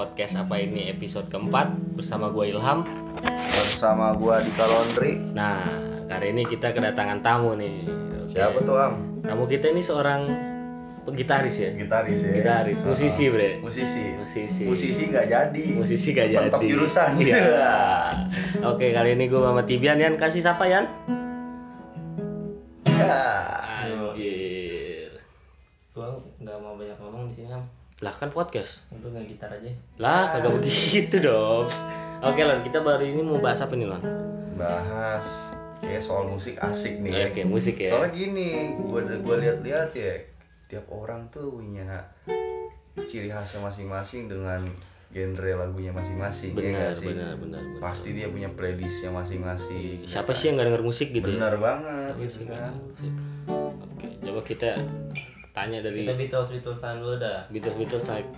podcast apa ini episode keempat bersama gue Ilham. bersama gua di Laundry. Nah, kali ini kita kedatangan tamu nih. Oke. Siapa tuh Am? Tamu kita ini seorang gitaris ya. Gitaris ya. Gitaris, musisi bre. Musisi. Musisi. Musisi nggak jadi. Musisi gak jadi. Mentok jurusan. Iya. Oke, kali ini gue sama Tibian Yan kasih siapa Yan? Ya. Anjir. Gua nggak mau banyak ngomong di sini am. Lah kan podcast. Untuk nggak gitar aja. Lah kagak begitu dong. Oke Lon, kita baru ini mau bahas apa nih Lon? Bahas kayak soal musik asik nih. ya. Oke, musik ya. Soalnya gini, gua gua lihat-lihat ya, tiap orang tuh punya ciri khasnya masing-masing dengan genre lagunya masing-masing. ya benar, nggak sih? benar, benar, benar. Pasti dia punya playlistnya masing-masing. Siapa sih yang nggak denger musik gitu ya? Benar banget. Siapa gitu kan. musik? Oke, coba kita tanya dari Kita Beatles Beatlesan dulu dah. Beatles Beatles naik.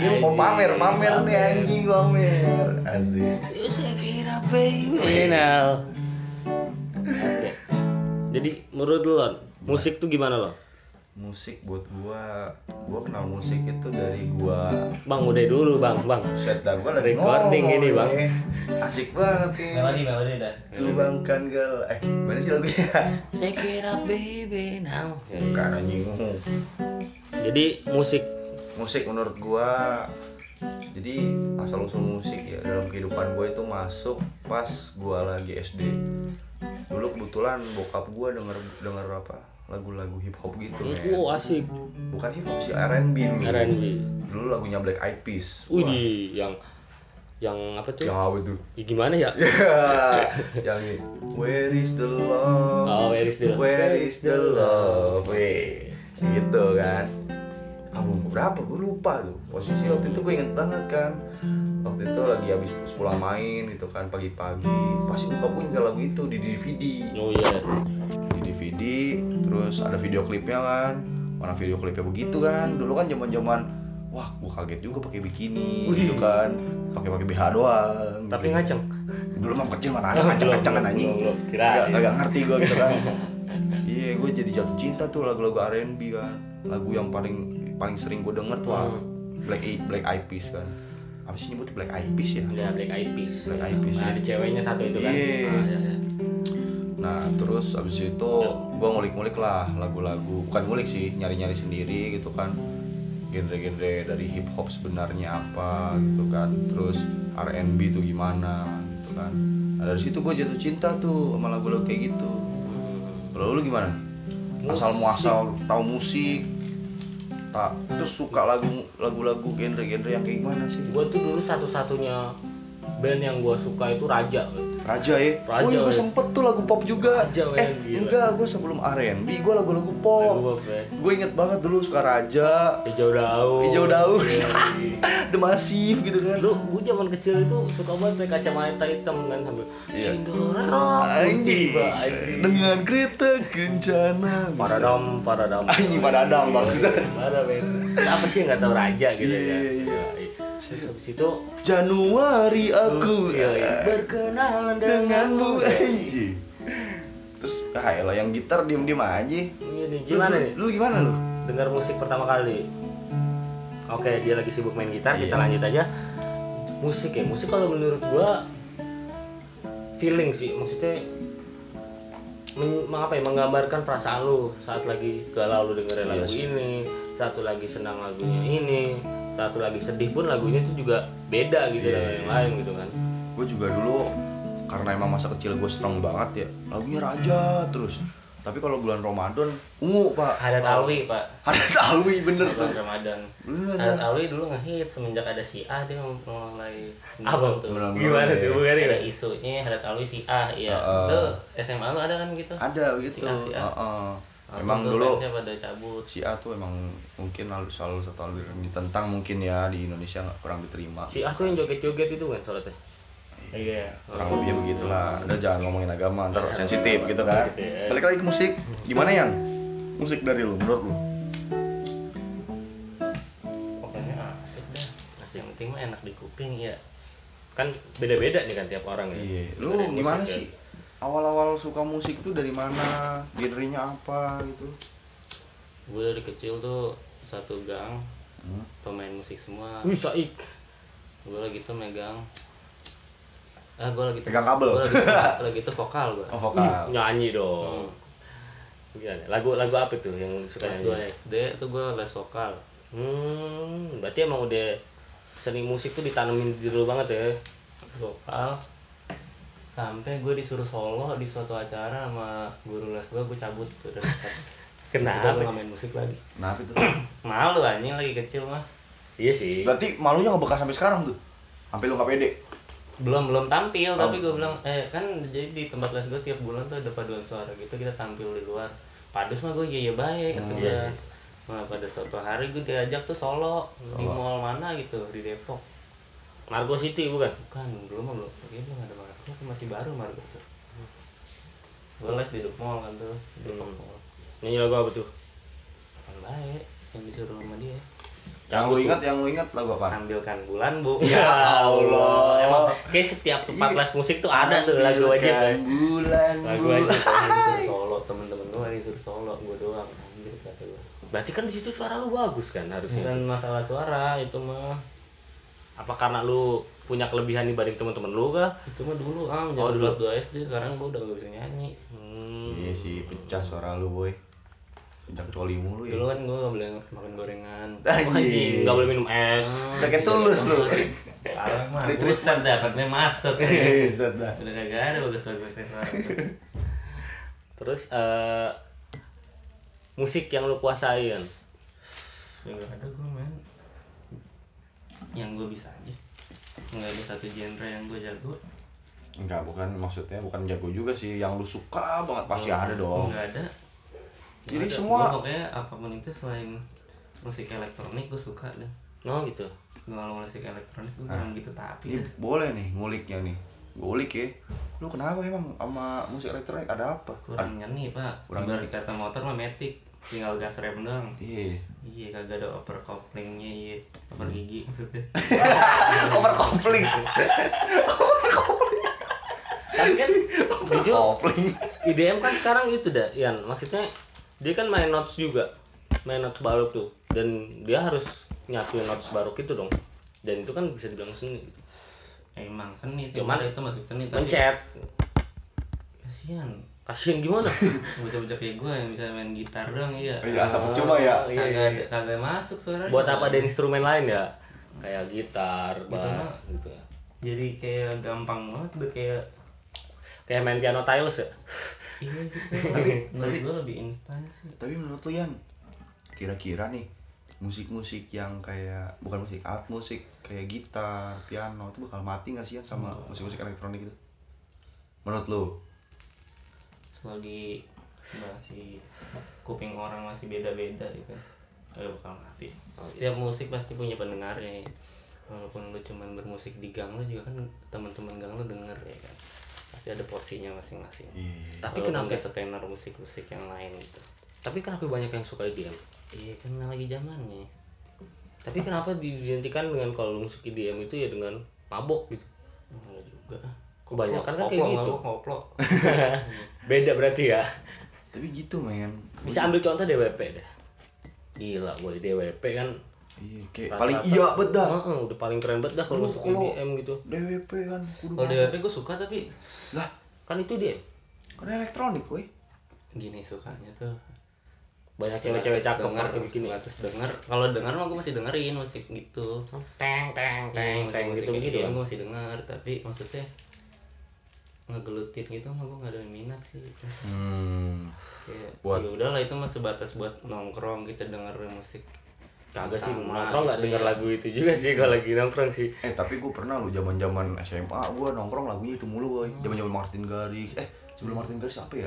Dia mau pamer, pamer nih anjing pamer. Asik. baby now. Oke. Jadi menurut Lon, musik tuh gimana lo? Musik buat gua. Gua kenal musik itu dari gua Bang udah dulu bang, bang. set dan gua lagi Recording ngomong ini, Bang. asik banget nih Melodi melodi dah. Tumbangkan gal eh gimana sih lagunya? Saya kira baby now. bukan anjing. Jadi musik. Musik menurut gua jadi asal usul musik ya dalam kehidupan gua itu masuk pas gua lagi SD dulu kebetulan bokap gua denger denger apa lagu-lagu hip hop gitu men. oh asik bukan hip hop sih R&B dulu R&B. dulu lagunya Black Eyed Peas Wih di yang yang apa tuh? yang apa tuh Ya, gimana ya? yang ini Where is the love? Oh, where is the love? Where is the love? Weh, gitu kan. Album berapa? Gue lupa tuh. Posisi waktu itu gue inget banget kan. Waktu itu lagi habis pulang main gitu kan pagi-pagi. Pasti buka punya lagu itu di DVD. Oh iya. Di DVD, terus ada video klipnya kan. Mana video klipnya begitu kan. Dulu kan zaman-zaman wah gue kaget juga pakai bikini gitu kan. Pakai pakai BH doang. Tapi gitu. ngaceng. dulu mah kecil mana ada Oh, ngacang-ngacang kan anjing. Kagak kagak ngerti gue gitu kan iya gue jadi jatuh cinta tuh lagu-lagu R&B kan lagu yang paling paling sering gue denger tuh Hmm. Black Black Eyed Peas kan apa sih nyebutnya Black Eyed Peas ya Ya Black Eyed Peas. Black Eyed Peas, Nah, ya. ada ceweknya satu itu kan. Iya. Ah, iya, iya. Nah terus abis itu gue ngulik-ngulik lah lagu-lagu. Bukan ngulik sih nyari-nyari sendiri gitu kan. Genre-genre dari hip hop sebenarnya apa gitu kan. Terus R&B tuh gimana gitu kan. Nah, dari situ gue jatuh cinta tuh sama lagu-lagu kayak gitu. Kalau lu gimana? Asal muasal tahu musik. Tak terus suka lagu lagu-lagu genre-genre yang kayak gimana sih? Gue tuh dulu satu-satunya band yang gue suka itu Raja. Raja ya Raja, oh iya gue weh. sempet tuh lagu pop juga Raja, eh gila. enggak gue sebelum R&B gue lagu-lagu Lagu pop pop ya. gue inget banget dulu suka Raja Hijau daun. Hijau daun. Iya. The Massive gitu kan Lu, gue zaman kecil itu suka banget pakai kacamata hitam kan sambil Iya. Cinderella Anjing. Dengan kereta kencana Paradam, paradam. Anjing, paradam, bangsat. Ada men. Apa sih nggak tahu raja gitu Iya, kan? iya, iya. Terus habis itu Januari aku iya, iya. berkenalan denganmu anjing Terus ah elah yang gitar diem-diem aja Ini gimana Lu- nih? Lu gimana lu? Dengar musik pertama kali. Oke, dia lagi sibuk main gitar, kita Iya. lanjut aja. Musik ya, musik kalau menurut gua feeling sih, maksudnya men, apa ya, menggambarkan perasaan lu saat lagi galau lu dengerin Iya lagu sih. ini, satu lagi senang lagunya ini, satu lagi sedih pun lagunya itu juga beda gitu Iya. dengan yang lain gitu kan. Gue juga dulu karena emang masa kecil gue strong banget ya lagunya raja terus tapi kalau bulan Ramadan ungu pak Hadat Alwi pak. ada Alwi bener Bulan tuh Ramadan. bener Hadat Alwi dulu ngehit semenjak ada si A dia mulai Apa tuh. Mulai- Gimana tuh? Bukan Ada isunya Hadat Alwi si A iya. Heeh. Lu SMA lu ada kan gitu? ada gitu Si A, si A. Heeh. Langsung emang dulu fansnya pada cabut. si A tuh emang mungkin lalu selalu satu hal yang ditentang mungkin ya di Indonesia nggak kurang diterima Si Ah tuh yang joget-joget itu kan soalnya. Iya. kurang lebih begitulah udah jangan ngomongin agama ntar sensitif gitu kan Gitu ya. balik lagi ke musik gimana Yan musik dari lu menurut lu Pokoknya asik dah. Yang penting mah enak di kuping ya. kan beda-beda nih kan tiap orang ya. iya lu gimana ya. sih awal-awal suka musik tuh dari mana genrenya apa gitu gue dari kecil tuh satu gang Hmm. pemain musik semua Wih, Saik. gue lagi tuh megang ah gue lagi tuh Pegang kabel. gue lagi, tuh- lagi tuh vokal gue Oh, vokal. Nyanyi dong. Gimana? Lagu lagu apa tuh yang suka kelas nyanyi? 2 SD tuh gue les vokal Hmm, berarti emang udah seni musik tuh ditanemin di dulu banget ya. vokal sampai gue disuruh solo di suatu acara sama guru les gue gue cabut tuh dari Kenapa? gue gak main musik lagi Kenapa itu? malu anjing lagi kecil mah Iya sih. Berarti malunya ngebekas sampai sekarang tuh. Sampai lu nggak pede. belum belum tampil tapi Oh. gue bilang eh kan jadi di tempat les gue tiap bulan tuh ada paduan suara gitu kita tampil di luar padus mah gue iya iya baik kata Hmm, dia iya. nah pada suatu hari gue diajak tuh solo, di Solo. mall mana gitu di Depok Margo City bukan? bukan belum belum kayaknya belum ada Margo masih baru Margo tuh gue les di mall kan tuh di Depok Hmm. Mall. Nyanyi lagu apa tuh? yang baik yang disuruh sama dia Yang lu ingat, yang lu ingat lagu apa? ambilkan bulan bu Ya Allah. Emang kayak setiap tempat les musik tuh ada tuh lagu wajib ya. Bulan Lagu bulan. wajib. Yang disuruh solo temen-temen gue disuruh solo gue doang anjir kata gue Berarti kan di situ suara lu bagus kan harusnya. bukan masalah suara itu mah Apa karena lu punya kelebihan dibanding teman-teman lu kah? itu mah dulu ah Oh, dulu. kelas 2 SD sekarang gue udah gak bisa nyanyi Hmm. Iya sih, pecah suara lu boy. Sejak coli mulu ya. dulu kan gue gak boleh makan gorengan Anjing, nggak boleh minum es. Udah kayak tulus lu. sekarang mah buset dah katanya masuk Buset dah. udah kagak ada bagus-bagusnya sekarang Terus eh musik yang lu kuasain. ya gak ada gue main yang gue bisa aja nggak ada satu genre yang gue jago Enggak, bukan maksudnya bukan jago juga sih. Yang lu suka banget pasti ada dong. nggak ada Jadi ada. semua- Gua pokoknya apa pun itu selain musik elektronik gue suka deh Oh gitu. kalau musik elektronik gue Ah. kurang gitu tapi Ini dah boleh nih nguliknya nih. Ngulik ya. Lu kenapa emang sama musik elektronik ada apa? kurang nyeni pak Kurang nyeni. kata motor mah metik tinggal gas rem doang Iya. iya kagak ada overcouplingnya iya over gigi maksudnya Overcoupling. Tapi kan jujur Overcoupling. IDM kan sekarang itu dah, Ian. Maksudnya dia kan main notes juga, main notes baru tuh, dan dia harus nyatuin notes baru itu dong. Dan itu kan bisa dibilang seni. Gitu. emang seni sih Cuman itu masuk seni tapi Mencet, kasihan kasihan gimana? bocah-bocah kayak gue yang bisa main gitar doang iya Iya, asal percuma ya. Iya, kagak iya. ada kagak masuk suaranya Buat apa ada instrumen lain ya? Kayak gitar, Gitu, bass, gitu ya. jadi kayak gampang banget udah kayak Kayak main piano stylus ya? iya gitu Tapi- menurut tapi- gue lebih instan sih Tapi menurut lu Yan, kira-kira nih musik-musik yang kayak bukan musik alat musik kayak gitar, piano itu bakal mati nggak sih Yan sama musik-musik elektronik itu? Menurut lu? Selagi masih kuping orang masih beda-beda ya kan kagak bakal mati. Oh, setiap musik pasti punya pendengarnya walaupun lu cuman bermusik di gang lu juga kan teman-teman gang lu denger ya kan. Pasti ada porsinya masing-masing. Iya. Tapi Walaupun kenapa? nggak setenar musik-musik yang lain gitu. Tapi kenapa banyak yang suka IDM? iya kan lagi zamannya. Tapi kenapa diidentikan dengan kalau musik IDM itu ya dengan mabok gitu? enggak juga Kebanyakan kan kayak gitu. koplo Beda berarti ya. Tapi gitu men. Bisa ambil contoh DWP deh. Gila boy, DWP kan Iya, kayak Rata-rata. paling iya bet dah. Heeh, udah paling keren banget dah kalau masuk IDM gitu. DWP kan kudu kalau. DWP gue suka tapi Lah, Kan itu dia. kan elektronik woi. gini sukanya tuh Banyak cewek-cewek cakep denger begini. sebatas denger kalau denger mah gue masih dengerin musik gitu Teng teng teng Iya, teng musik-musik gitu begitu kan. gue masih denger tapi maksudnya ngegelutin gitu mah gue gak ada minat sih Hmm. kayak Buat- ya udahlah itu mah sebatas buat nongkrong kita denger musik Kagak sih, nongkrong nggak gitu denger ya. lagu itu juga sih kalau lagi nongkrong sih. Eh tapi gue pernah lo zaman zaman SMA gue nongkrong lagunya itu mulu boy. Zaman zaman Martin Garrix. Eh sebelum Martin Garrix apa ya?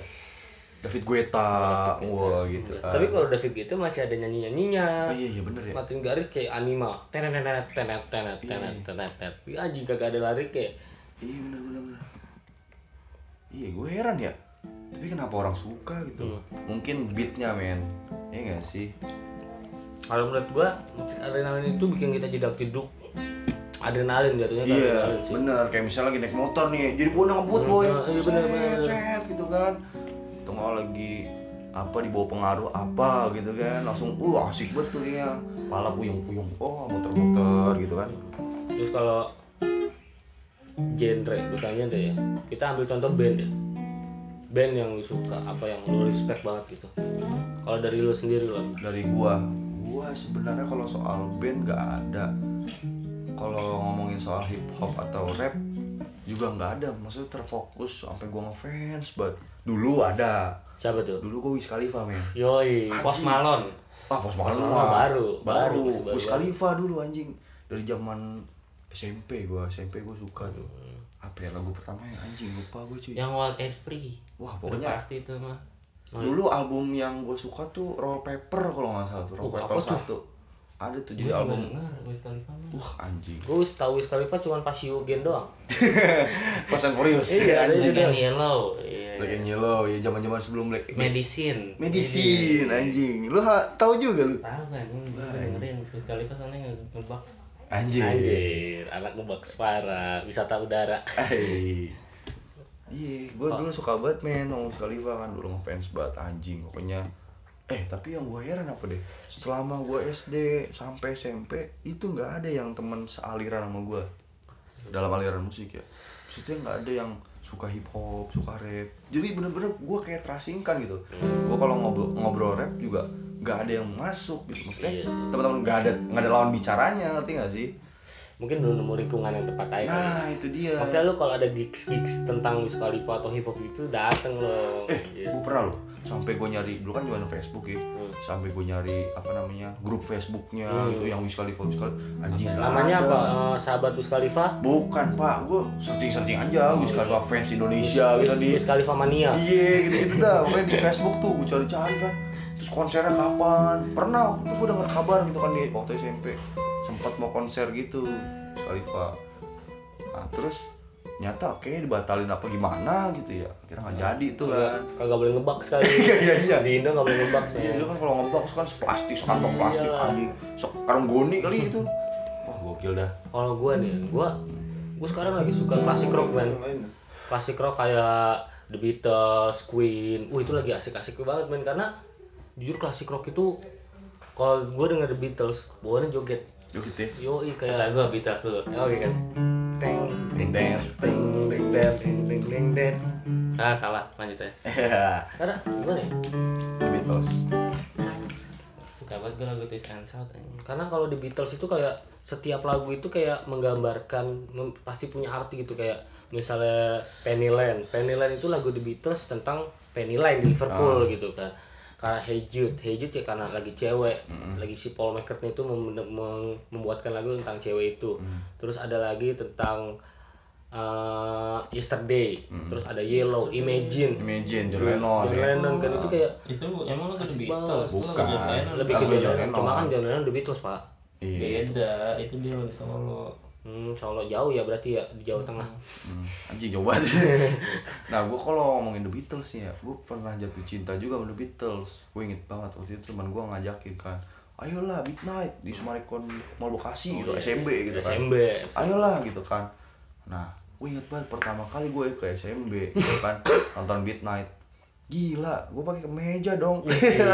David Guetta. Wah gitu. kan. Tapi kalau David gitu masih ada nyanyi-nyanyinya. Oh, iya iya bener ya. Martin Garrix kayak anima. Tenet tenet tenet tenet tenet tenet tenet. Iya anjing kagak ada lari kayak. Iya bener bener bener. Iya gue heran ya. Tapi kenapa orang suka gitu? Mungkin beatnya men. Iya gak sih? Kalau menurut gua musik adrenalin itu bikin kita jedak jeduk. Adrenalin jatuhnya Iya adrenalin sih. bener. Kayak misalnya lagi naik motor nih. Jadi gue ngebut boy. Hmm, iya, bener, bener. set, gitu kan. Nggak lagi apa di bawah pengaruh apa gitu kan langsung uh asik banget tuh kayaknya pala puyung-puyung oh muter-muter gitu kan terus kalau genre gue tanya deh ya. Kita ambil contoh band ya. Band yang lu suka apa yang lu respect banget gitu. Kalau dari lu sendiri lo dari gua. Gua sebenarnya kalau soal band nggak ada. Kalau ngomongin soal hip hop atau rap juga nggak ada. Maksudnya terfokus sampai gua ngefans banget. Dulu ada. Siapa tuh? Dulu gua Wiz Khalifa men. Yoi Post Malone. Ah mah Malone baru, baru. baru, baru, Wiz. Khalifa dulu anjing. Dari zaman SMP gua SMP gua suka tuh. Hmm. apa ya lagu pertamanya anjing lupa gua cuy. Yang Wild and Free. Wah udah pokoknya pasti itu mah. Dulu album yang gue suka tuh Roll Paper kalau nggak salah tuh. Roll Oh, Paper apa tuh? satu. Ada tuh jadi Gua album. wah anjing. Gue tahu Wiz Khalifa cuma pas Yugen doang. Fast and Furious. Iya, ada anjing. Juga. Black and Yellow. Iya. Black and Yellow ya zaman zaman sebelum Black Medicine. Medicine anjing. Lu tahu juga lu? Tahu kan gue dengerin Wiz Khalifa soalnya nge- anjing anjir anak ngebaks parah wisata udara. Iya, gue dulu suka banget men sama Wiz Khalifa kan dulu ngefans banget anjing pokoknya. Eh tapi yang gue heran apa deh? Selama gue SD sampai SMP itu nggak ada yang temen sealiran sama gue dalam aliran musik ya. Maksudnya nggak ada yang suka hip hop, suka rap. Jadi bener-bener gue kayak terasingkan gitu. Gue kalau ngobrol, ngobrol rap juga nggak ada yang masuk gitu. Maksudnya Iya teman-teman nggak ada nggak ada lawan bicaranya, ngerti nggak sih? mungkin belum nemu lingkungan yang tepat aja. Nah itu dia. Makanya lu kalau ada gigs gigs tentang Wiz Khalifa atau hip hop itu dateng lo eh Iya. gue pernah loh sampai gue nyari dulu kan zaman Facebook ya Hmm. sampai gue nyari apa namanya grup Facebooknya Hmm. gitu yang Wiz Khalifa Wiz Khalifa anjing namanya ada. apa Eh, sahabat Wiz Khalifa bukan pak gue searching searching aja Wiz Khalifa fans Indonesia gitu Wiz, di Wiz Khalifa mania iya gitu gitu dah pokoknya di Facebook tuh gue cari cari kan terus konsernya kapan? Pernah waktu itu gue denger kabar gitu kan di waktu SMP sempat mau konser gitu Khalifa. Nah terus nyata kayaknya dibatalin apa gimana gitu ya. Kira nggak jadi tuh kan. Kagak boleh ngebak sekali. Iya, iya, iya. di Indo nggak boleh ngebak Iya, dia kan kalau ngebak kan plastik, sekantong plastik Iya. anjing. Sekarang goni kali itu. Wah, gokil dah. kalau gue nih gue gue sekarang lagi suka klasik rock man klasik rock kayak The Beatles, Queen, uh itu lagi asik-asik banget men. Karena jujur klasik rock itu kalau gue denger The Beatles, bawaannya joget. Joget ya. Yoi kayak kayak gue Beatles dulu oke kan. Teng teng teng teng teng teng teng teng teng. ah salah lanjut aja Iya, Karena gimana ya? The Beatles. suka banget gue lagu Twist and Shout anjing. Karena kalau The Beatles itu kayak setiap lagu itu kayak menggambarkan mem- pasti punya arti gitu kayak misalnya Penny Lane. Penny Lane itu lagu The Beatles tentang Penny Lane di Liverpool gitu kan. Karena Hey Jude, Hey Jude ya karena lagi cewek, lagi si Paul McCartney itu mem- mem- membuatkan lagu tentang cewek itu. Terus ada lagi tentang uh, Yesterday, terus ada Yellow, Imagine, Imagine John Lennon. John ya. Lennon kan itu kayak itu lu emang lu ke The Beatles Bukan. Lebih ke John Lennon. Cuma Lennon. kan John Lennon The Beatles pak. Iya. beda itu dia lagu solo Hmm, Solo jauh ya berarti ya di Jawa Tengah. Hmm, anjing coba Nah, gue kalau ngomongin The Beatles ya, gue pernah jatuh cinta juga sama The Beatles. Gue inget banget waktu itu teman gue ngajakin kan, ayolah midnight di Sumarekon Mall Bekasi gitu, SMB gitu kan. SMB. ayolah gitu kan nah gue inget banget pertama kali gue ke SMB gitu kan nonton Midnight gila gue pakai kemeja dong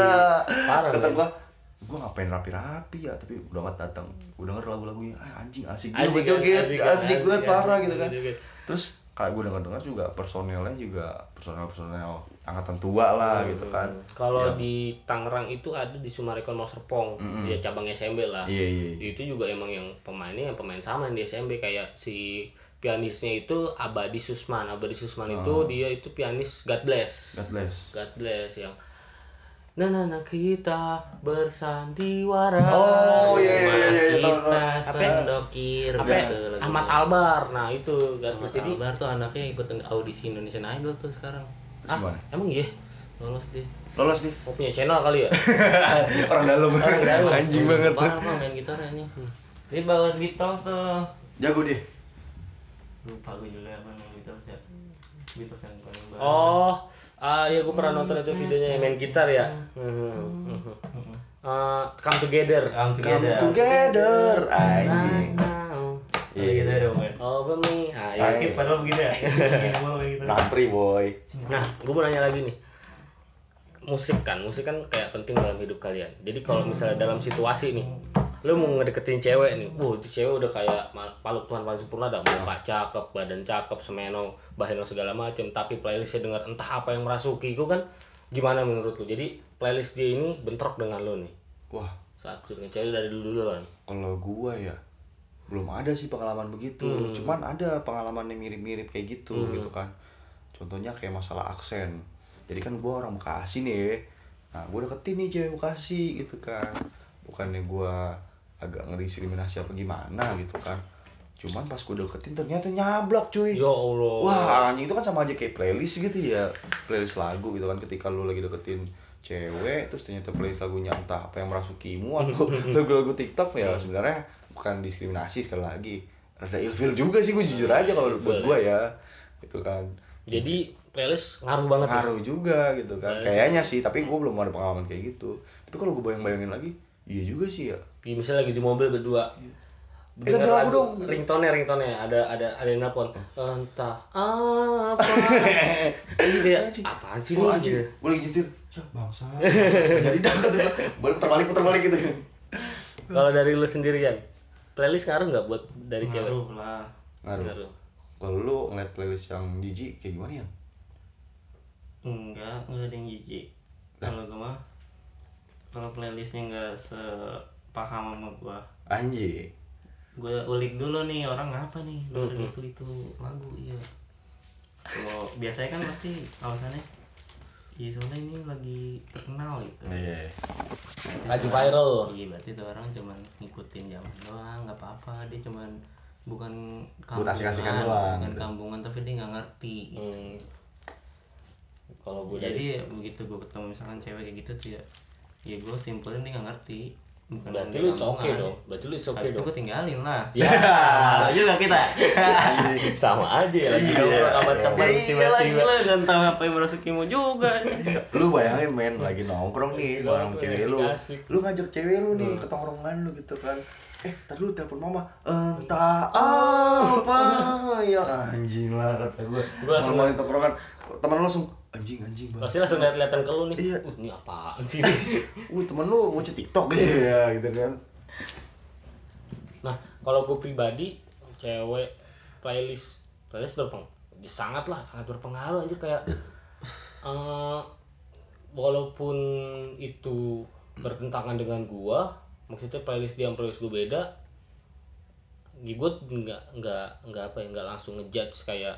Parah, kata men. gue gue ngapain rapi-rapi ya tapi udah amat datang gue denger lagu-lagunya ah, anjing asik Asik juga kan, joget asik asik, kan, asik, banget parah asik, gitu kan joget. terus kayak gue denger-denger juga personelnya juga personel-personel angkatan tua lah gitu kan Hmm. Kalau Ya. di Tangerang itu ada di Sumarekon Mall Serpong, Mm-mm. ya cabang SMB lah. iya iya iya. Itu juga emang yang pemainnya yang pemain sama yang di SMB kayak si pianisnya itu Abadi Susman. Abadi Susman itu Oh. dia itu pianis God Bless. God bless God Bless yang Nah, nah, nah, kita bersandiwara. Oh, iya, iya, iya, tahu, kita tahu. Apa ya? sendokir apa gitu. Ahmad Albar. Nah, itu God Ahmad. Jadi Albar tuh anaknya ikut audisi Indonesian Idol tuh sekarang terus gimana emang iya lolos dia lolos nih mau punya channel kali ya? orang dalam Orang dalam. anjing banget parah mah main gitar ini dia bawa Beatles tuh jago dia lupa gue juga apa main Beatles ya Beatles yang paling baru Oh, ah ya gue pernah nonton itu videonya yang main gitar ya. Hmm, hmm, hmm. Eh, come together. Come Come Together together anjing Now, Iya gitu dong men Over me. Ah, iya. Padahal begini ya kayak gitu boy Nah, gue mau nanya lagi nih. musik kan musik kan kayak penting dalam hidup kalian jadi kalau misalnya dalam situasi nih lu mau ngedeketin cewek nih. Wow itu cewek udah kayak paluk Tuhan paling sempurna ada muka cakep badan cakep semeno baheno segala macam tapi playlistnya dengar entah apa yang merasuki itu kan gimana menurut lu? Jadi playlist dia ini bentrok dengan lu nih. Wah. Saat lu dari dulu dulu kan? Kalau gua ya belum ada sih pengalaman begitu. Hmm. cuman ada pengalaman yang mirip-mirip kayak gitu gitu kan. Contohnya kayak masalah aksen. Jadi kan gua orang Bekasi nih. Nah gua deketin nih cewek Bekasi gitu kan. Bukannya gua agak ngediskriminasi apa gimana gitu kan. Cuman pas gua deketin ternyata nyablak cuy. Ya Allah. Wah anjing itu kan sama aja kayak playlist gitu ya. Playlist lagu gitu kan ketika lu lagi deketin cewek Terus ternyata playlist lagunya entah apa yang merasukimu Atau lagu-lagu tiktok ya sebenarnya bukan diskriminasi sekali lagi. Rada ilfil juga sih gue jujur aja kalau buat gue ya. Gitu kan. Jadi playlist ngaruh banget ya? Ngaruh juga gitu kan. Kayaknya sih tapi gue belum ada pengalaman kayak gitu. Tapi kalau gue bayang-bayangin lagi Iya juga sih ya misalnya lagi di mobil berdua. Eh, ganti lagu dong. ringtone ringtone. Ada ada ada yang nelpon entah apa. Ini dia apaan sih Wah nih anjing. Gitu. gue lagi nyetir Ya bangsa? Jadi dah gue Balik putar balik putar balik gitu. Kalau dari lu sendirian playlist ngaruh nggak buat dari cewek? Ngaruh lah. Ngaruh. Ngaruh. Kalau lu ngeliat playlist yang jijik kayak gimana ya? enggak enggak ada yang jijik kalau gue mah kalau playlistnya nggak sepaham sama gua. Anjing gue ulik dulu nih orang apa nih? Dengerin itu itu lagu iya. Kalau biasanya kan pasti alasannya iya soalnya ini lagi terkenal gitu. Iya. Berarti Lagi viral. iya berarti tuh orang cuman ngikutin zaman doang nggak apa-apa. Dia cuman bukan asik-asikan doang, bukan gitu. kampungan tapi dia nggak ngerti hmm. kalau gue dari jadi ya begitu gue ketemu misalkan cewek kayak gitu tuh ya ya gue simpelin dia nggak ngerti bukan berarti lu oke dong. Berarti lu oke itu dong. gue tinggalin lah. Ya. Sama juga kita. Sama aja ya lagi nongkrong sama teman Ya iya lah tiba-tiba gila gak tahu apa yang merasukimu juga Lu bayangin men lagi nongkrong nih bareng cewek lu. Lu ngajak cewek lu nih ke tongkrongan lu gitu kan. Eh ntar lu telepon mama. Entah apa. Ya Anjing lah kata gue Gua langsung- tongkrongan Temen lu langsung Anjing anjing pasti langsung lihat-lihatan ke lu nih. Iya. uh, ini apaan sih? Uh temen lu mau tiktok. Ya gitu kan. Nah, kalau gue pribadi, cewek playlist playlist berpeng sangat lah sangat berpengaruh aja kayak eh walaupun itu bertentangan dengan gua maksudnya playlist dia playlist gue beda gue nggak nggak nggak apa ya nggak langsung ngejudge kayak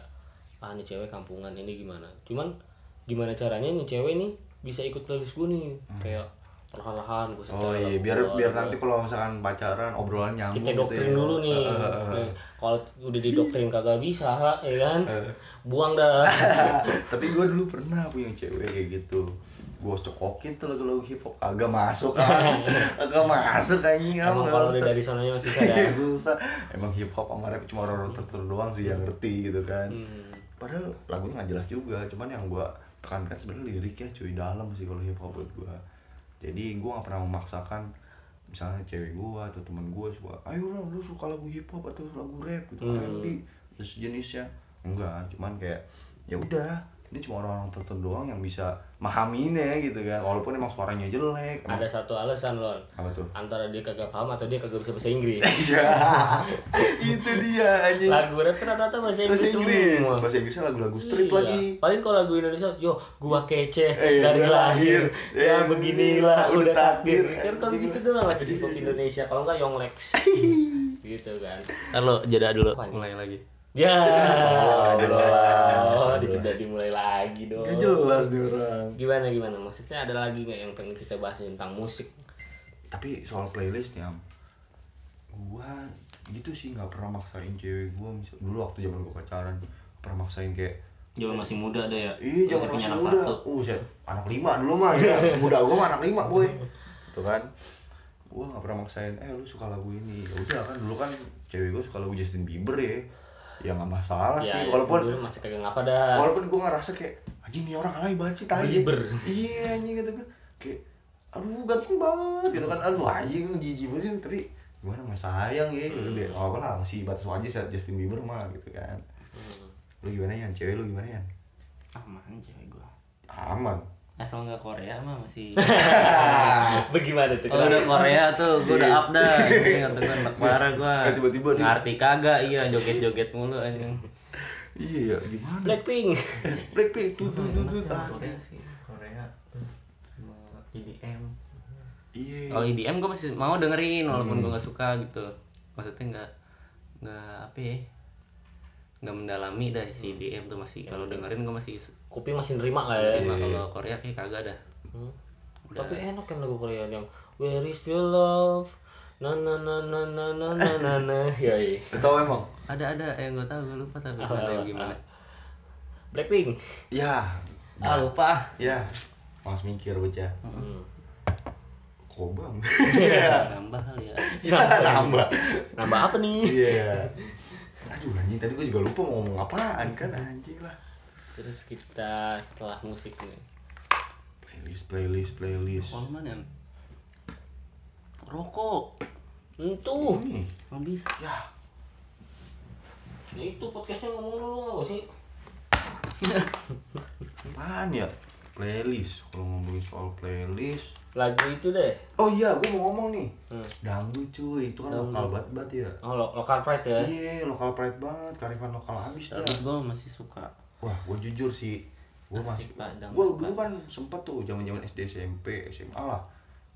ah ini cewek kampungan ini gimana. Cuman gimana caranya nih cewek nih bisa ikut playlist gue nih? Kayak perlahan-lahan gue Hmm. Oh iya biar biar nanti kalau misalkan pacaran obrolan nyambung kita gitu doktrin ya. dulu nih. Eh. Nih, kalau udah didoktrin kagak bisa ya kan? Eh. buang dah. Tapi gue dulu pernah punya cewek kayak gitu. Gue cokokin tuh lagu-lagu hip hop agak masuk kan? Agak masuk anjing emang apa, kalau udah dari sononya masih bisa ya? Susah. Emang hip hop sama rap cuma orang tertentu doang sih yang ngerti gitu kan. Hmm. padahal lagunya nggak jelas juga cuman yang gua tekankan sebenarnya liriknya cuy dalam sih kalau hip hop buat gua. Jadi gua nggak pernah memaksakan misalnya cewek gua atau teman gua suka ayo dong lu suka lagu hip hop atau lagu rap? Gitu Hmm. R&B dan sejenisnya. Enggak cuman kayak ya udah ini cuma orang-orang tertentu doang yang bisa memahaminya gitu kan walaupun emang suaranya jelek emang- ada satu alasan lon apa tuh antara dia kagak paham atau dia kagak bisa bahasa Inggris Iya, itu dia anjing. lagu rap kan rata-rata bahasa Inggris, Bahasa Inggris, semua bahasa Inggrisnya lagu-lagu street Iya. lagi. paling kalau lagu Indonesia yo gua kece Eh, dari gua lahir lahir. ya Eh, beginilah udah udah takdir takdir. kan kalau gitu doang hip hop Indonesia kalau enggak Yonglex gitu kan Halo, jeda dulu. Mulai lagi. Ya Oh, Allah tidak dimulai lagi dong Gak jelas nih orang. gimana gimana maksudnya ada lagi nggak yang pengen kita bahas tentang musik Tapi soal playlistnya, gua gitu sih nggak pernah maksain cewek gua misal dulu waktu zaman gua pacaran pernah maksain kayak Jangan masih muda ada ya. Ih, jangan masih anak muda. satu. Uh, saya anak lima dulu mah ya. Muda gua mah anak lima, boy. Tuh kan. Gua nggak pernah maksain, eh lu suka lagu ini. Ya udah kan dulu kan cewek gua suka lagu Justin Bieber ya. Ya nggak masalah ya sih, walaupun dulu masih kagak ngapa dah. walaupun gue ngerasa kayak anjing nih orang alay banget sih tai Belieber. iya anjing gitu kan. Kayak aduh ganteng banget gitu kan. Aduh anjing jijik banget sih. Tapi gimana mah sayang ya. Udah biar oh, apa lah masih batas wajar saat Justin Bieber mah gitu kan. Hmm. lu gimana ya cewek lu gimana ya Aman cewek gua. aman asal nggak Korea mah masih Bagaimana tuh? kalau udah Korea tuh gue udah up dah kata gue anak parah gue Eh, tiba-tiba ngerti kagak? Iya joget-joget mulu anjing. Iya gimana? Blackpink. Blackpink. Tuh tuh tuh tuh Enak Korea sih. Korea. Sama EDM iya kalau EDM gue masih mau dengerin walaupun gue nggak suka gitu. Maksudnya nggak nggak apa ya? Nggak mendalami dari si EDM tuh masih kalau dengerin gue masih Kuping masih nerima lah ya. terima kalau Korea kayak kagak dah. Hmm. Tapi enak kan lagu Korea yang Where is your love? Na na na na na na na na na. Ya iya. tahu emang? Ada ada. Yang gue tahu gue lupa tapi ada apa, gimana. Blackpink. ya. Ah lupa. Ya. Mas mikir bocah. Hmm. kobang. Nambah kali ya. Nambah. Nambah apa nih? iya. Aduh anjing tadi gue juga lupa mau ngomong apaan kan anjing lah Terus kita setelah musik nih. playlist playlist playlist. Rokok mana rokok. Entuh. ini. Habis ya. Ya itu podcastnya ngomong dulu nggak sih? apaan ya? Playlist. Kalau ngomongin soal playlist. Lagu itu deh. oh iya gue mau ngomong nih. Hmm. dangdut cuy. Itu kan lokal banget banget ya. Oh, lo lokal pride ya. iya lokal pride banget. Karifan lokal abis dah tapi gue masih suka wah gue jujur sih gue masih gue dulu kan sempet tuh zaman zaman SD SMP SMA lah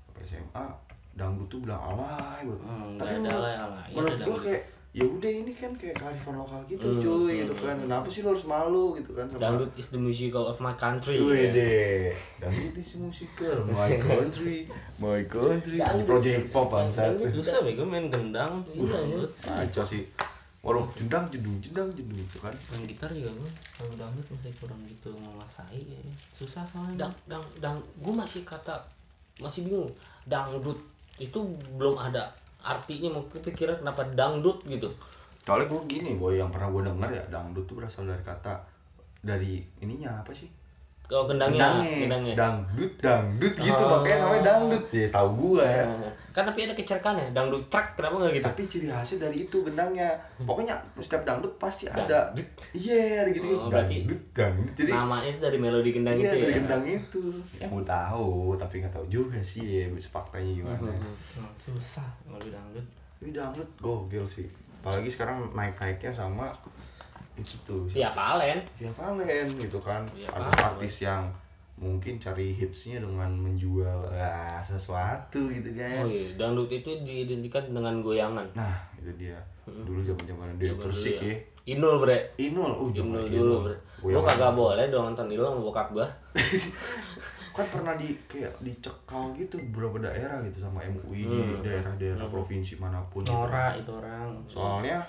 sampai SMA dangdut tuh bilang alay banget Hmm, tapi ada menurut, alay, alay. Iya, menurut gue kayak ya udah ini kan kayak kearifan lokal gitu Hmm, cuy hmm, gitu kan kenapa sih lo harus malu gitu kan sama Dangdut is the musical of my country. ya. Wede, dangdut is musical, my country, my country. Project pop bangsa. Dangdut. susah bego main gendang Iya, iya. Kacau sih. Waduh, jedang jedung jedang jedung itu kan. main gitar juga gue kalau dangdut masih kurang gitu menguasai ya. susah soalnya Dang dang dang gue masih kata masih bingung. Dangdut itu belum ada artinya mau kepikiran kenapa dangdut gitu. Soalnya gue gini, boy yang pernah gue denger ya dangdut tuh berasal dari kata dari ininya apa sih? Kalau gendangnya, gendangnya. Dangdut, dangdut gitu Oh. makanya namanya dangdut. Ya tahu gue ya. Nah, kan tapi ada kecerkannya, dangdut track kenapa nggak gitu? Tapi ciri khasnya dari itu gendangnya. Pokoknya setiap dangdut pasti ada. Iya, ada gitu. Oh, berarti dangdut, dangdut. Jadi Namanya itu dari melodi gendang iya, itu dari ya. gendang itu. Yang gue tahu, tapi nggak tahu juga sih ya faktanya gimana. Mhm. Emang susah kalau dangdut Ini dangdut gokil sih. Apalagi sekarang naik-naiknya sama itu tuh. Via Valen. Via Valen gitu kan. Via Ada Valen. artis yang mungkin cari hitsnya dengan menjual ah, sesuatu gitu kan. Oh iya, dangdut itu diidentikan dengan goyangan. Nah, itu dia. Dulu zaman-zaman dia Zaman Persik dulu ya. Inul bre. Inul, oh Inul zaman dulu bre. Lu kagak boleh dong nonton Inul sama bokap gua. kan pernah di kayak dicekal gitu beberapa daerah gitu sama MUI di Hmm. daerah-daerah Hmm. provinsi mana pun gitu. Nora itu orang Soalnya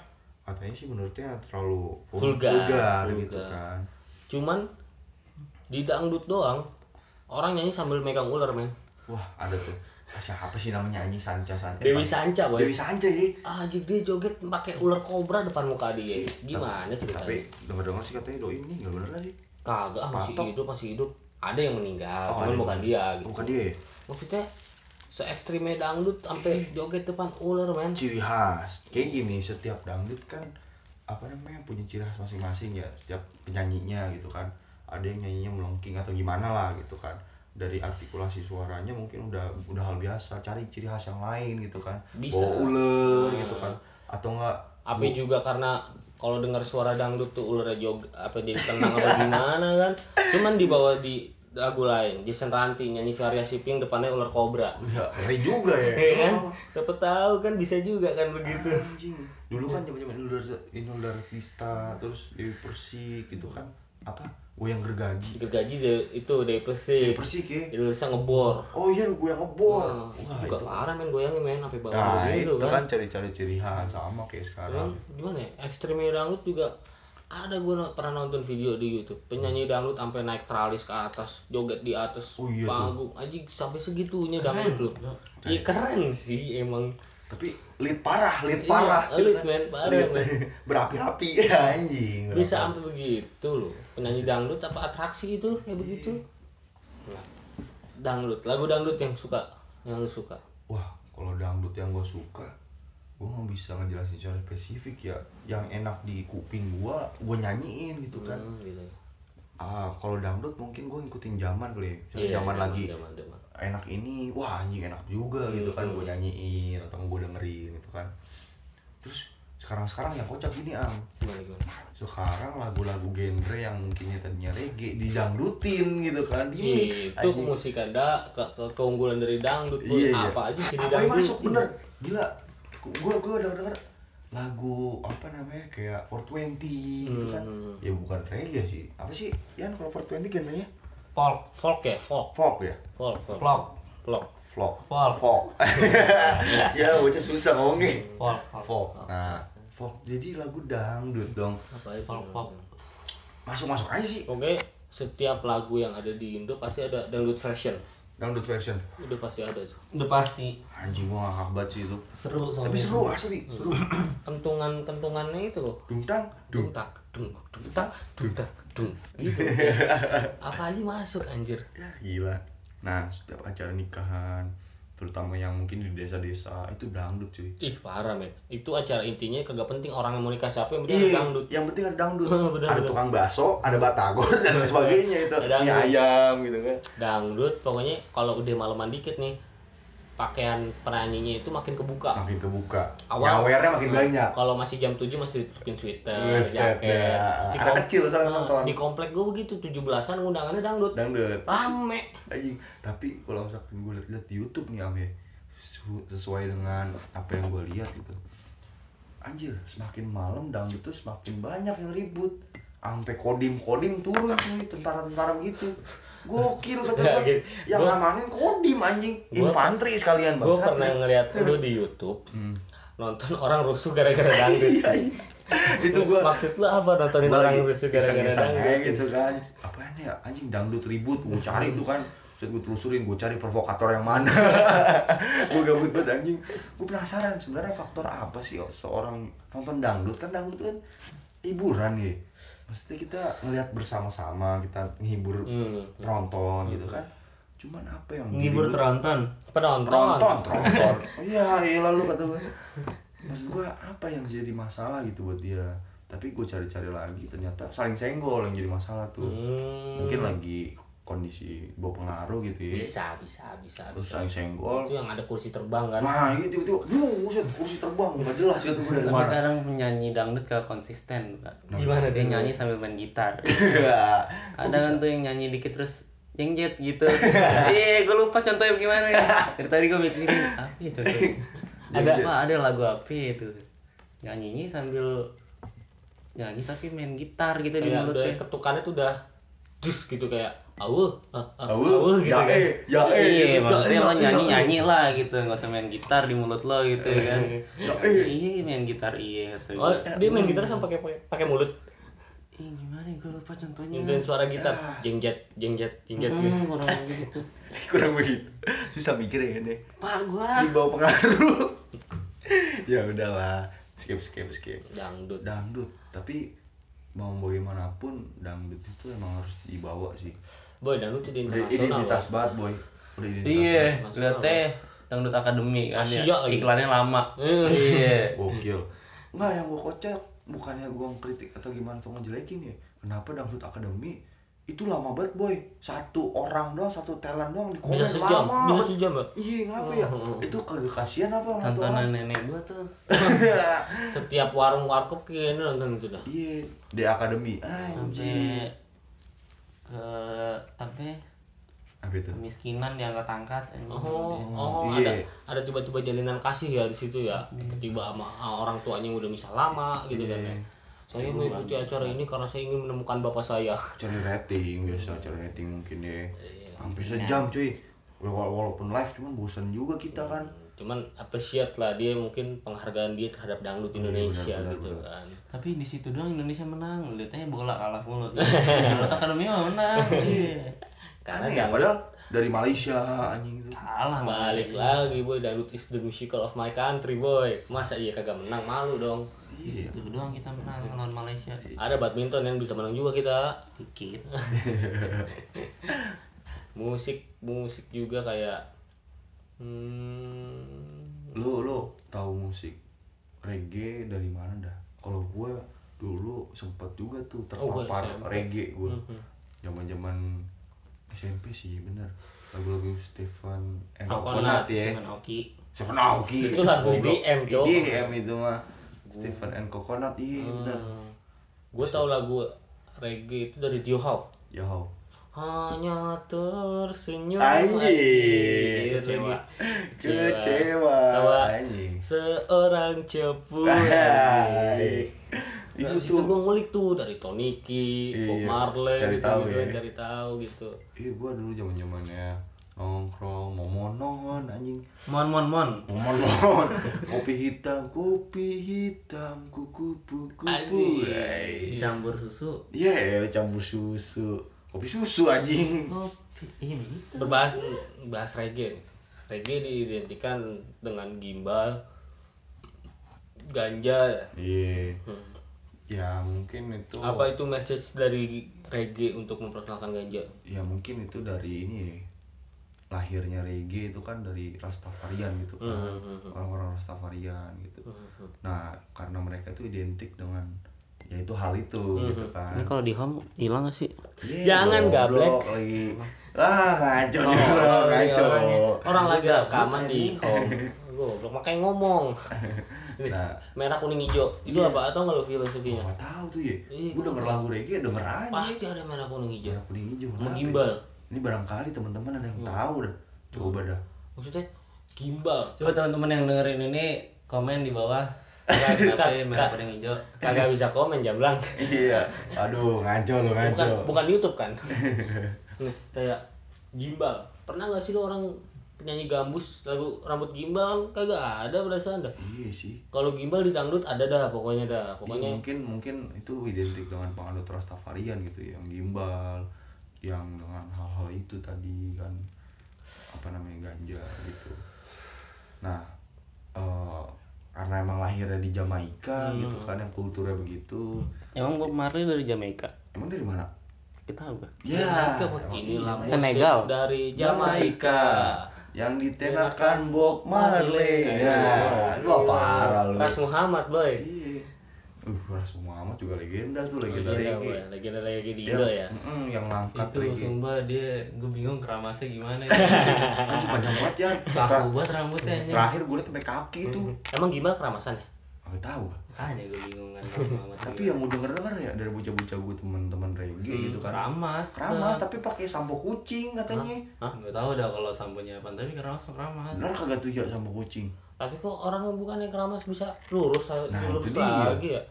katanya sih menurutnya terlalu vul- Vulgar, vulgar vulgar. gitu kan. Cuman di dangdut doang orang nyanyi sambil megang ular men. Wah, ada tuh. Ah, Siapa sih namanya anjing Sanca Sanca? Dewi Sanca boy. Dewi Sanca ya. Anjir dia joget pakai ular kobra depan muka dia. Gimana ceritanya? Tapi dengar-dengar sih katanya doi ini nggak bener sih. Kagak ah, masih hidup masih hidup. Ada yang meninggal, Oh, cuman bukan dia gitu. Bukan dia. ya? Maksudnya se ekstrimnya dangdut sampai joget depan ular men. Ciri khas. Kayak gini, setiap dangdut kan apa namanya punya ciri khas masing-masing ya. Setiap penyanyinya gitu kan. Ada yang nyanyinya melengking atau gimana lah gitu kan. Dari artikulasi suaranya mungkin udah udah hal biasa. Cari ciri khas yang lain gitu kan. Bisa. Bawa ular Hmm. gitu kan. Atau enggak Apa juga karena kalau dengar suara dangdut tuh ularnya jog apa jadi tenang apa gimana kan. Cuman dibawa di lagu lain. Jason Ranti nyanyi variasi pink depannya ular kobra. Ya, ngeri juga ya. Iya kan? Oh. Siapa tahu kan bisa juga kan begitu. Anjing. Dulu kan zaman-zaman Inul Dar- Inul Daratista, terus Dewi Persik gitu kan. Apa? Goyang gergaji. Gergaji de- itu Dewi Persik. Persik ya. Indonesia ngebor. Oh iya, goyang ngebor. Wah, Wah, itu juga parah men goyangnya men sampai bawah Nah, gitu itu kan. kan cari-cari ciri khas sama kayak sekarang. gimana ya? Ekstrimnya dangdut juga ada gue pernah nonton video di YouTube penyanyi dangdut sampai naik tralis ke atas joget di atas Oh, iya tuh. panggung aja sampai segitunya Keren. dangdut loh iya keren sih emang Tapi lead parah, lead Iya, parah. lead, men, parah, Lead. Berapi-api ya anjing. bisa sampai begitu loh penyanyi dangdut apa atraksi itu kayak begitu nah, dangdut lagu dangdut yang suka yang lu suka Wah, kalau dangdut yang gue suka, gue nggak bisa ngejelasin secara spesifik ya. Yang enak di kuping gue, gue nyanyiin gitu kan. Hmm, gitu. ah kalau dangdut mungkin gue ngikutin zaman kali ya. Misalnya Iya, zaman lagi zaman, zaman. enak ini wah anjing enak juga gitu kan gue nyanyiin atau gue dengerin gitu kan terus sekarang sekarang yang kocak gini gimana? sekarang lagu-lagu genre yang mungkinnya tadinya reggae didangdutin gitu kan di mix itu musik ada ke, ke- keunggulan dari dangdut Boy. Iya, iya. apa aja sih di apa yang dangdut masuk bener gila gue gue denger denger lagu apa namanya kayak 420 gitu kan. Hmm. ya bukan reggae sih. Apa sih Yan kalau 420 genrenya? Folk folk ya folk. Folk ya? Folk folk. Folk. folk folk folk. Folk. Ya bocah susah ngomongnya folk folk. Folk. Nah folk. Jadi lagu dangdut dong. Apa itu Folk, folk. masuk masuk aja sih. Oke setiap lagu yang ada di Indo pasti ada dangdut version dangdut version. Udah pasti ada tuh udah pasti. Anjing gua ngakak banget sih itu. Seru soalnya tapi seru asli. Seru. Kentungan kentungannya itu loh. Dungtang dung dung tak dung dung tak dung tak dung gitu. Apa aja masuk anjir. Ya gila. Nah setiap acara nikahan terutama yang mungkin di desa-desa itu dangdut cuy ih parah men itu acara intinya kagak penting orang yang mau nikah siapa yang penting ada Iya, dangdut yang penting ada dangdut. Bener, ada bener. tukang bakso, ada batagor dan sebagainya itu. Ada Mie ayam gitu kan. dangdut pokoknya kalau udah malaman dikit nih pakaian penyanyinya itu makin kebuka Makin kebuka. Awal- Nyawernya makin banyak. kalau masih jam 7 masih ditutupin sweater, Buset jaket. dah. Di, Anak kecil soalnya Nah, nonton. di komplek gue begitu 17-an undangannya dangdut. Dangdut. Rame. Anjing. Tapi kalau misalkan gue lihat di YouTube nih Ame, su- sesuai dengan apa yang gue lihat gitu. Anjir, semakin malam dangdut tuh semakin banyak yang ribut. Sampai kodim-kodim turun cuy, tentara-tentara gitu. Gokil kata Ya, gue. gitu. Yang Gua- ngamanin kodim anjing. Gua- Infanteri sekalian Gue bangsat. pernah ngeliat lu di YouTube Hmm. nonton orang rusuh gara-gara dangdut. Iya, iya. itu gua Maksud lu apa nontonin orang rusuh gara-gara dangdut? gitu kan apaan ya anjing dangdut ribut gue cari tuh kan Terus gue telusurin, gue cari provokator yang mana Gue gabut banget anjing Gue penasaran sebenarnya faktor apa sih seorang nonton dangdut Kan dangdut kan hiburan ya Maksudnya kita ngelihat bersama-sama, kita ngehibur Hmm. penonton gitu kan Cuman apa yang diribut- teronton Penonton. Tronton, tronton. Oh iya, iya lalu kata gue. Maksud gue apa yang jadi masalah gitu buat dia. Tapi gue cari-cari lagi ternyata saling senggol yang jadi masalah tuh. Hmm. Mungkin lagi kondisi bawa pengaruh gitu ya. Bisa, bisa, bisa, Terus bisa. saling senggol. Itu yang ada kursi terbang kan. Nah, itu tiba-tiba, duh, buset, kursi terbang, nggak jelas gitu gue dari Tapi mana. kadang penyanyi dangdut gak konsisten Pak. Gimana dia nyanyi sambil main gitar Iya. ada kan tuh yang nyanyi dikit terus jengjet gitu iya gue lupa contohnya gimana ya dari tadi gue mikirin apa ya contohnya ada apa ada lagu apa itu nyanyinya sambil nyanyi tapi main gitar gitu di mulutnya ketukannya tuh udah jus gitu kayak awuh, ah, ah, Awuh, awuh gitu ya kan. eh, ya eh. iya gitu. maksudnya Ya, lo nyanyi ya, nyanyi lah gitu nggak usah main gitar di mulut lo gitu kan Ya, eh. iya main gitar iya gitu Oh, dia main gitar sama pakai pakai mulut. Ih, gimana ya gue lupa contohnya Nyintuin suara gitar, jengjet, jengjet, jengjet Hmm, gitu. kurang gitu Kurang begitu. Susah mikir ya ini. pak gua Di bawah pengaruh. ya udahlah, skip skip skip. Dangdut. dangdut tapi mau bagaimanapun dangdut itu emang harus dibawa sih Boy, dangdut itu di internasional. identitas Boy. banget boy Iya, Nasional, lihat teh dangdut akademi kan Asia ya. lagi. Iklannya lama. Iya. banget. gokil nggak yang gua kocak bukannya gua kritik atau gimana atau ngejelekin ya kenapa dangdut akademi itu lama banget boy satu orang doang satu talent doang di komen Bisa sejam, lama bisa sejam, Mbak. iya ngapa ya Hmm, itu kagak kasihan apa tuh Tontonan orang? nenek gua tuh. Setiap warung warkop kayaknya nonton itu dah. iya di akademi anjir ke apa ya, apa itu kemiskinan diangkat-angkat anjing. Oh, oh Iya. ada ada tiba-tiba jalinan kasih ya di situ ya. Ketiba sama ah, orang tuanya udah misal lama gitu kan. ya. Iya. Saya mengikuti acara ini karena saya ingin menemukan bapak saya. cari rating biasa cari rating mungkin ya Iya. sampai sejam cuy Wala- walaupun live cuman bosan juga kita kan Cuman appreciate lah dia mungkin penghargaan dia terhadap dangdut Indonesia benar, gitu benar. kan. Tapi di situ doang Indonesia menang. Lihatnya bola kalah mulu. Dangdut akademi mah menang. Iya. Karena Aneh, dangdut padahal dari Malaysia anjing itu Kalah balik makanya. lagi boy dangdut is the musical of my country boy. Masa iya kagak menang malu dong. Di situ doang kita menang lawan Malaysia. Ada badminton yang bisa menang juga kita. Dikit. Musik musik juga kayak hmm, lu lu tahu musik reggae dari mana dah? Kalau gue dulu sempet juga tuh Oh, terpapar SMP. reggae gue Mhm. zaman zaman SMP sih bener. Lagu-lagu Stefan and Coconut, ya. Stefan Aoki. Itu lagu. EDM, Cok. EDM itu mah. Stefan and Coconut iya bener. Gue tau lagu reggae itu dari Dio Hao ya how hanya tersenyum Anjir. Kecewa. kecewa anjing seorang cepu. Nah, itu tuh gue ngulik tuh dari Toniki, Bob Iya, Marley, cari gitu, tahu gitu, ya. kan, cari tahu gitu. Iya gua dulu zaman zamannya nongkrong momonon anjing Mon mon mon. momonon kopi hitam kopi hitam kuku kuku Anjing. Campur susu. Iya yeah, campur susu kopi susu anjing Kopi. Iya begitu. Berbahas bahas reggae. Reggae diidentikan dengan gimbal, ganja. iya Hmm. ya mungkin itu Apa itu message dari reggae untuk memperkenalkan ganja? ya mungkin itu dari ini lahirnya reggae itu kan dari Rastafarian gitu kan Hmm, hmm, hmm. orang-orang Rastafarian gitu Hmm. nah karena mereka itu identik dengan ya itu hal itu gitu kan Ini kalau di home hilang gak sih? Iya, Jangan, gablek. lagi ah ngaco nih Oh, orang iya, ngaco orangnya. Orang lagi Gabut rekaman di home. Goblok makanya ngomong. Nah. merah kuning hijau. Itu Iya. apa atau nggak lo filosofinya? nggak tahu tuh ya Iya, gue denger gua lagu reggae denger aja Pasti ada merah kuning hijau. Merah kuning hijau Sama kenapa gimbal. ya? ini barangkali teman-teman ada yang tahu dah coba dah Maksudnya gimbal. Coba teman-teman yang dengerin ini komen di bawah. Kak, merah kuning hijau? Kagak bisa komen jamblang. iya aduh ngaco lo Bukan ngaco bukan di YouTube kan. Nih, kayak gimbal. Pernah nggak sih lo orang penyanyi gambus lagu rambut gimbal kan kagak ada perasaan dah. iya sih Kalau gimbal di dangdut ada dah pokoknya dah. Iya, Pokoknya mungkin mungkin itu identik dengan penganut Rastafarian gitu yang gimbal yang dengan hal-hal itu tadi kan apa namanya ganja gitu nah eh, karena emang lahirnya di Jamaika Hmm. gitu kan yang kulturnya begitu. Emang Bob Marley dari Jamaika? emang dari mana? Kita tahu gak? ya inilah musik Senegal. dari Jamaika. Yang ditenakan Bob Marley. Ya wah parah lu. Ras Muhammad boy. iya uh Ras Muhammad juga legenda tuh Legenda legenda reggae legenda lagi di Indo ya. mm, yang ngangkat Itu reggae sumpah dia gue bingung keramasnya gimana. Anjing panjang banget ya. Kaku banget rambutnya. Terakhir gue liat sampai kaki tuh. Emang gimbal keramasan ya? Gak tahu. Makanya gue bingung kan Tapi yang mau denger denger ya dari bocah-bocah gue teman-teman reggae gitu kan. keramas. Keramas tapi pakai sampo kucing katanya. Hah? Gak tahu dah kalau samponya apa tapi keramas keramas. Bener kagak tuh ya sampo kucing. Tapi kok orang yang bukan yang keramas bisa lurus Nah, lurus itu dia. lagi ya?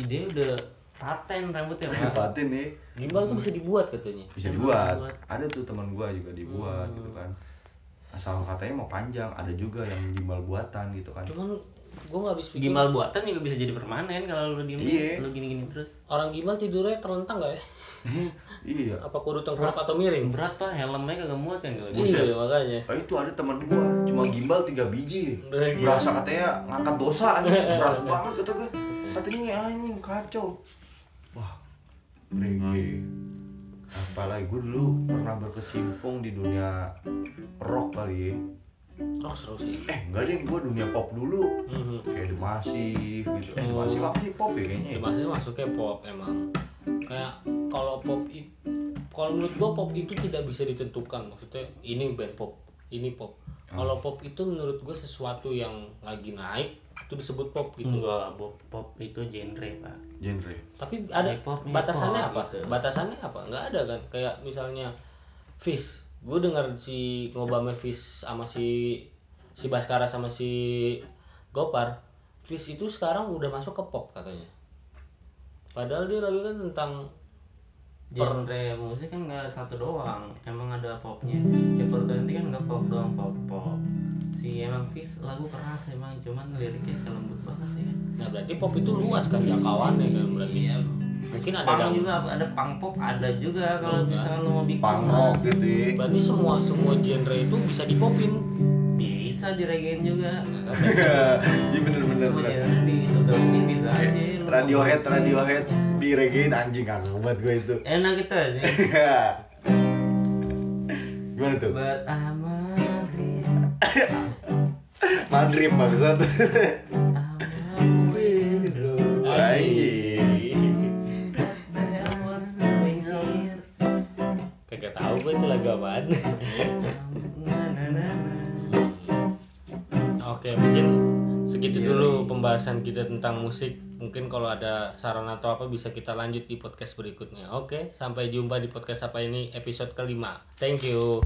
Dia udah paten rambutnya Pak. Patin nih. Gimbal tuh bisa dibuat katanya. Bisa dibuat. dibuat. Ada tuh teman gue juga dibuat gitu kan. Asal katanya mau panjang, ada juga yang gimbal buatan gitu kan. Cuman gue nggak habis pikir Gimbal buatan juga bisa jadi permanen kalau lu diem Iya. lu gini-gini terus. orang gimbal tidurnya terlentang gak ya? iya. Apa kudu tengkurap atau miring? Berat pak, helmnya kagak muat kan kalau gitu. Iya makanya. Oh, itu ada teman gua cuma gimbal tiga biji berasa katanya ngangkat dosa anjing berat banget kata gue katanya anjing kacau wah reggae apalagi gue dulu pernah berkecimpung di dunia rock kali ya Rock seru sih. eh enggak deh gue dunia pop dulu Mhm. kayak The Massive gitu eh The Oh. Massive apa sih pop ya kayaknya Ya, ya? masuknya pop emang. Kayak kalau pop itu kalau menurut gua pop itu tidak bisa ditentukan. Maksudnya ini band pop, ini pop. Kalau pop itu menurut gua sesuatu yang lagi naik itu disebut pop gitu. Enggak, pop, pop itu genre pak. genre Tapi ada hip-hop batasannya apa? gitu. Batasannya apa? Nggak ada kan? Kayak misalnya Fish. Gue dengar si ngobame Fish sama si si Baskara sama si Gopar. Fish itu sekarang udah masuk ke pop katanya. Padahal dia lagi kan tentang Genre musik kan nggak satu doang, emang ada popnya. Ya kalau nanti kan nggak folk doang, folk pop. Si emang Fish lagu keras emang, cuman liriknya kayak lembut banget ya. Nah berarti pop itu luas kan jangkauannya kan berarti. Iya. Mungkin ada Punk dang- juga ada punk pop ada juga kalau Iya. misalnya lo mau bikin punk rock gitu ya Berarti semua semua genre itu bisa dipopin. bisa diregain juga. iya bener bener Semua bener genre gabungin bisa aja. mau- Radiohead Radiohead di reggae anjing kagak buat gue itu Enak gitu aja. gimana tuh agree, Madrid maksud I'm agree. anjing What the hell what's doing here? Gak tahu gue itu lagu apaan. Oke, mungkin segitu Iya, dulu iya. pembahasan kita tentang musik. Mungkin kalau ada saran atau apa bisa kita lanjut di podcast berikutnya. Oke, sampai jumpa di podcast apa ini episode kelima. Thank you.